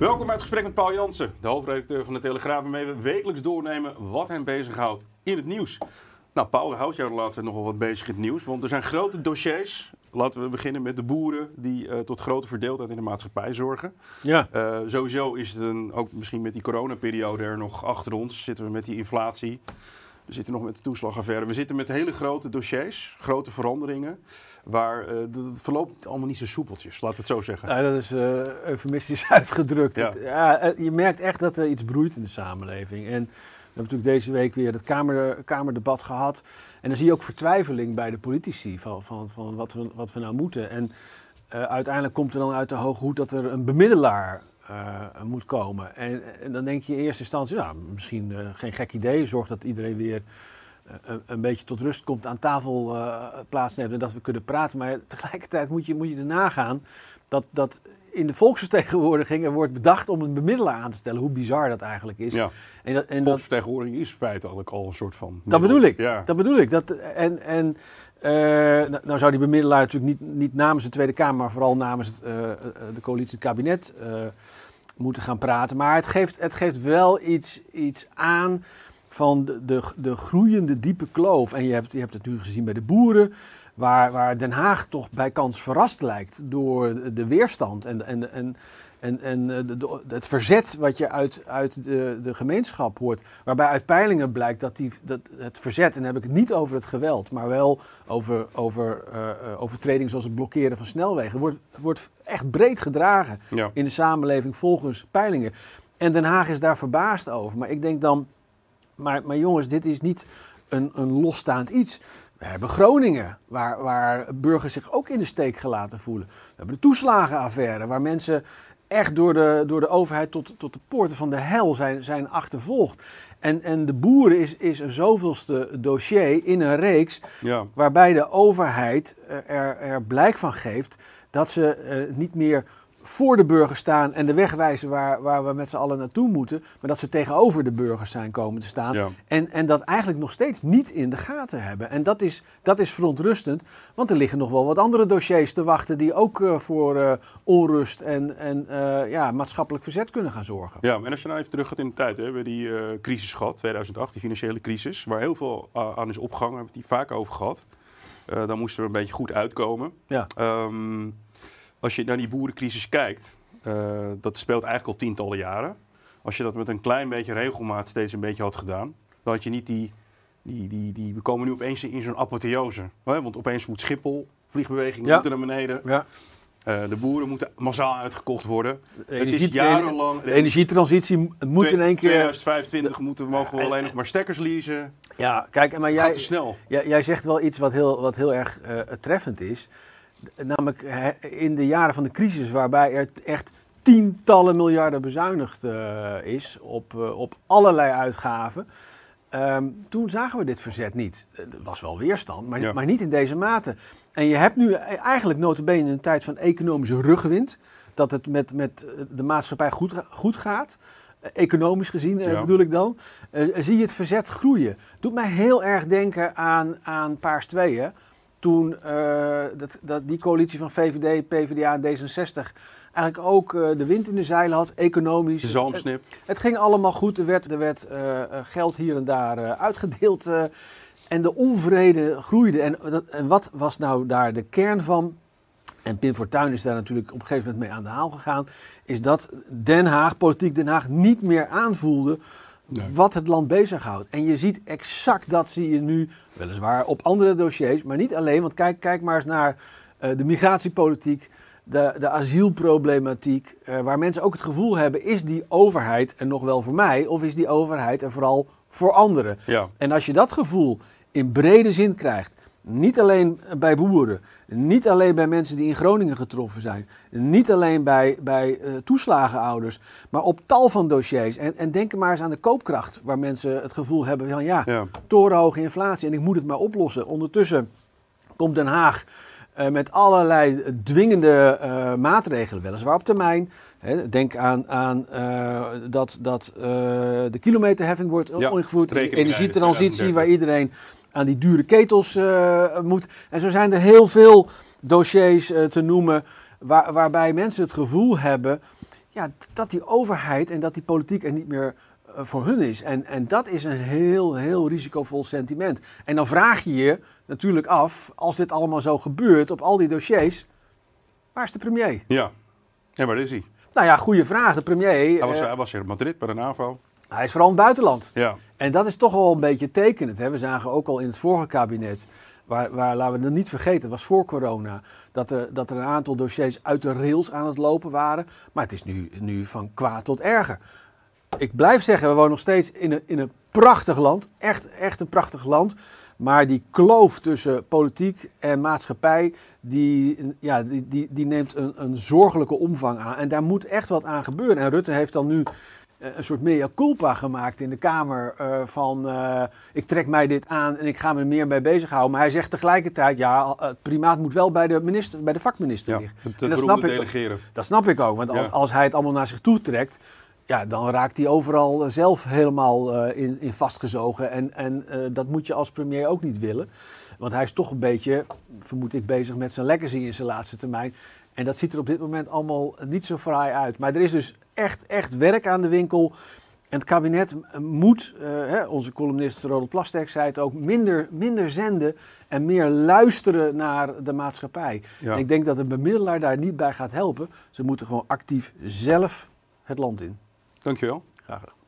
Welkom bij het gesprek met Paul Jansen, de hoofdredacteur van de Telegraaf, waarmee we wekelijks doornemen wat hem bezighoudt in het nieuws. Nou, Paul, houdt jou de laatste nogal wat bezig in het nieuws, want er zijn grote dossiers. Laten we beginnen met de boeren die uh, tot grote verdeeldheid in de maatschappij zorgen. Ja. Uh, sowieso is het een, ook misschien met die coronaperiode er nog achter ons, zitten we met die inflatie. We zitten nog met de toeslagaffaire. We zitten met hele grote dossiers, grote veranderingen. Waar uh, het verloopt allemaal niet zo soepeltjes, laten we het zo zeggen. Ja, dat is uh, eufemistisch uitgedrukt. Ja. Het, ja, je merkt echt dat er iets broeit in de samenleving. En we hebben natuurlijk deze week weer het kamer, Kamerdebat gehad. En dan zie je ook vertwijfeling bij de politici van, van, van wat, we, wat we nou moeten. En uh, uiteindelijk komt er dan uit de hoge hoed dat er een bemiddelaar uh, moet komen. En, en, dan denk je in eerste instantie, nou, misschien uh, geen gek idee. Zorg dat iedereen weer een, een, beetje tot rust komt, aan tafel plaatsneemt en dat we kunnen praten. Maar tegelijkertijd moet je, moet je erna gaan dat, dat in de volksvertegenwoordiging er wordt bedacht om een bemiddelaar aan te stellen. Hoe bizar dat eigenlijk is. Ja. En dat, en volksvertegenwoordiging is feitelijk al een soort van... Dat bedoel ik. Ja. Dat bedoel ik. Dat, en, en uh, nou, nou, zou die bemiddelaar natuurlijk niet, niet namens de Tweede Kamer, maar vooral namens het, uh, de coalitie het kabinet uh, moeten gaan praten. Maar het geeft, het geeft wel iets, iets aan van de, de, de, groeiende diepe kloof. En je hebt, je hebt het nu gezien bij de boeren, waar, waar Den Haag toch bij kans verrast lijkt door de weerstand en, en, en, en, en de, de, het verzet wat je uit, uit de, de gemeenschap hoort. Waarbij uit peilingen blijkt dat, die, dat het verzet, en dan heb ik het niet over het geweld, maar wel over, over uh, overtredingen zoals het blokkeren van snelwegen, wordt, wordt echt breed gedragen Ja. in de samenleving volgens peilingen. En Den Haag is daar verbaasd over. Maar ik denk dan, maar, maar jongens, dit is niet een, een losstaand iets. We hebben Groningen, waar, waar burgers zich ook in de steek gelaten voelen. We hebben de toeslagenaffaire, waar mensen echt door de, door de overheid tot, tot de poorten van de hel zijn, zijn achtervolgd. En, en de boeren is, is een zoveelste dossier in een reeks Ja. waarbij de overheid er, er blijk van geeft dat ze uh, niet meer voor de burger staan en de weg wijzen waar, waar we met z'n allen naartoe moeten, maar dat ze tegenover de burgers zijn komen te staan. Ja. En, en dat eigenlijk nog steeds niet in de gaten hebben. En dat is, dat is verontrustend, want er liggen nog wel wat andere dossiers te wachten die ook uh, voor uh, onrust en, en uh, ja, maatschappelijk verzet kunnen gaan zorgen. Ja, en als je nou even terug gaat in de tijd, hè, we die crisis gehad, 2008, die financiële crisis, waar heel veel aan is opgehangen, hebben we het hier vaak over gehad. dan moesten we een beetje goed uitkomen. Ja. Um, als je naar die boerencrisis kijkt, uh, dat speelt eigenlijk al tientallen jaren. Als je dat met een klein beetje regelmaat steeds een beetje had gedaan, dan had je niet die. die, die, die we komen nu opeens in zo'n apotheose. Hè? Want opeens moet Schiphol, vliegbewegingen Ja. moeten naar beneden. Ja. Uh, de boeren moeten massaal uitgekocht worden. De het is jarenlang. De energietransitie moet in één keer. 2025 moeten, mogen we alleen nog maar stekkers leasen. Ja, kijk, maar jij, snel. jij, jij zegt wel iets wat heel, wat heel erg uh, treffend is. Namelijk in de jaren van de crisis, waarbij er echt tientallen miljarden bezuinigd uh, is op, uh, op allerlei uitgaven. Um, toen zagen we dit verzet niet. Er was wel weerstand, maar, Ja. maar niet in deze mate. En je hebt nu eigenlijk notabene in een tijd van economische rugwind... dat het met, met de maatschappij goed, goed gaat... Economisch gezien Ja. bedoel ik dan, uh, zie je het verzet groeien. Doet mij heel erg denken aan, aan Paars 2. Hè? Toen uh, dat, dat die coalitie van VVD, PvdA en D66 eigenlijk ook uh, de wind in de zeilen had, economisch. De Het- zalmsnip. Het, het ging allemaal goed, er werd, er werd uh, geld hier en daar uitgedeeld en de onvrede groeide. En, dat, en wat was nou daar de kern van? En Pim Fortuyn is daar natuurlijk op een gegeven moment mee aan de haal gegaan. Is dat Den Haag, politiek Den Haag, niet meer aanvoelde Nee. wat het land bezighoudt. En je ziet exact dat zie je nu, weliswaar op andere dossiers, maar niet alleen. Want kijk, kijk maar eens naar uh, de migratiepolitiek, de, de asielproblematiek. Uh, waar mensen ook het gevoel hebben, is die overheid er nog wel voor mij? Of is die overheid er vooral voor anderen? Ja. En als je dat gevoel in brede zin krijgt. Niet alleen bij boeren, niet alleen bij mensen die in Groningen getroffen zijn, niet alleen bij, bij uh, toeslagenouders, maar op tal van dossiers. En, en denk maar eens aan de koopkracht, waar mensen het gevoel hebben van ja, ja. torenhoge inflatie en ik moet het maar oplossen. Ondertussen komt Den Haag met allerlei dwingende uh, maatregelen, weliswaar op termijn. Hè, denk aan, aan uh, dat, dat de kilometerheffing wordt ja, ingevoerd, de energietransitie, waar iedereen aan die dure ketels moet. En zo zijn er heel veel dossiers te noemen waar, waarbij mensen het gevoel hebben ja, dat die overheid en dat die politiek er niet meer voor hun is. En, en dat is een heel, heel risicovol sentiment. En dan vraag je je natuurlijk af, als dit allemaal zo gebeurt op al die dossiers, waar is de premier? Ja, en waar is hij? Nou ja, goede vraag. De premier... Hij was, uh, hij was in Madrid bij de NAVO. Hij is vooral in het buitenland. Ja. En dat is toch wel een beetje tekenend. Hè? We zagen ook al in het vorige kabinet, waar, waar laten we het niet vergeten, was voor corona, dat er, dat er een aantal dossiers uit de rails aan het lopen waren. Maar het is nu, nu van kwaad tot erger. Ik blijf zeggen, we wonen nog steeds in een, in een prachtig land. Echt, echt een prachtig land. Maar die kloof tussen politiek en maatschappij, die, ja, die, die, die neemt een, een zorgelijke omvang aan. En daar moet echt wat aan gebeuren. En Rutte heeft dan nu eh, een soort mea culpa gemaakt in de Kamer uh, van uh, ik trek mij dit aan en ik ga me er meer mee bezighouden. Maar hij zegt tegelijkertijd, ja, het primaat moet wel bij de, minister, bij de vakminister liggen. Dat, snap ik, dat snap ik ook, want als, als hij het allemaal naar zich toe trekt, ja, dan raakt hij overal eh, zelf helemaal uh, in, in, vastgezogen. En, en uh, dat moet je als premier ook niet willen. Want hij is toch een beetje, vermoed ik, bezig met zijn legacy in zijn laatste termijn. En dat ziet er op dit moment allemaal niet zo fraai uit. Maar er is dus echt, echt werk aan de winkel. En het kabinet moet, uh, hè, onze columnist Ronald Plasterk zei het ook, minder, minder zenden en meer luisteren naar de maatschappij. Ja. En ik denk dat een bemiddelaar daar niet bij gaat helpen. Ze moeten gewoon actief zelf het land in. Dankjewel. Graag gedaan.